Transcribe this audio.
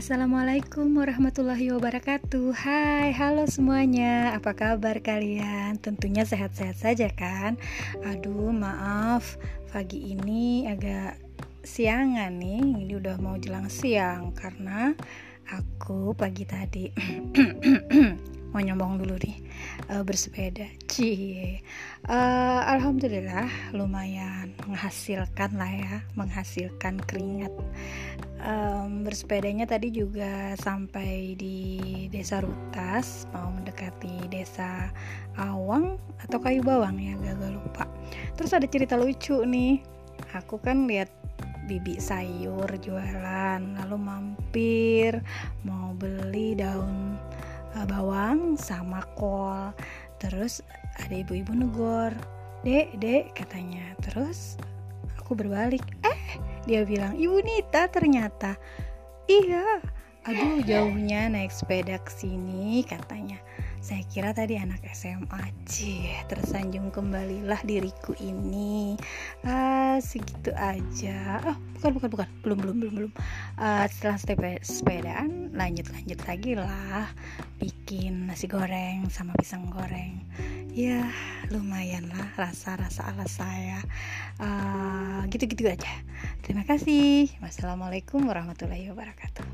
Assalamualaikum warahmatullahi wabarakatuh. Hai, halo semuanya. Apa kabar kalian? Tentunya sehat-sehat saja kan? Aduh, maaf. Pagi ini agak siangan nih. Ini udah mau jelang siang Karena aku pagi tadi Mau nyombong dulu nih uh, Bersepeda. Cie. Uh, Alhamdulillah lumayan menghasilkan lah ya Menghasilkan keringat. Um, bersepedanya tadi juga sampai di desa Rutas mau mendekati desa Awang atau Kayu Bawang ya gagal lupa. Terus ada cerita lucu nih. Aku kan lihat bibi sayur jualan lalu mampir mau beli daun uh, bawang sama kol terus ada ibu-ibu negor. Dek dek katanya. Terus aku berbalik. Eh dia bilang, Ibu Nita ternyata. Iya, aduh jauhnya naik sepeda ke sini katanya. Saya kira tadi anak SMA Cie, tersanjung kembalilah diriku ini. Ah, Segitu aja. Oh bukan bukan bukan. Belum belum belum belum uh, Setelah sepedaan lanjut lanjut lagi lah. Bikin nasi goreng sama pisang goreng. Ya lumayan lah rasa-rasa ala saya. Uh, Gitu-gitu aja. Terima kasih. Wassalamualaikum warahmatullahi wabarakatuh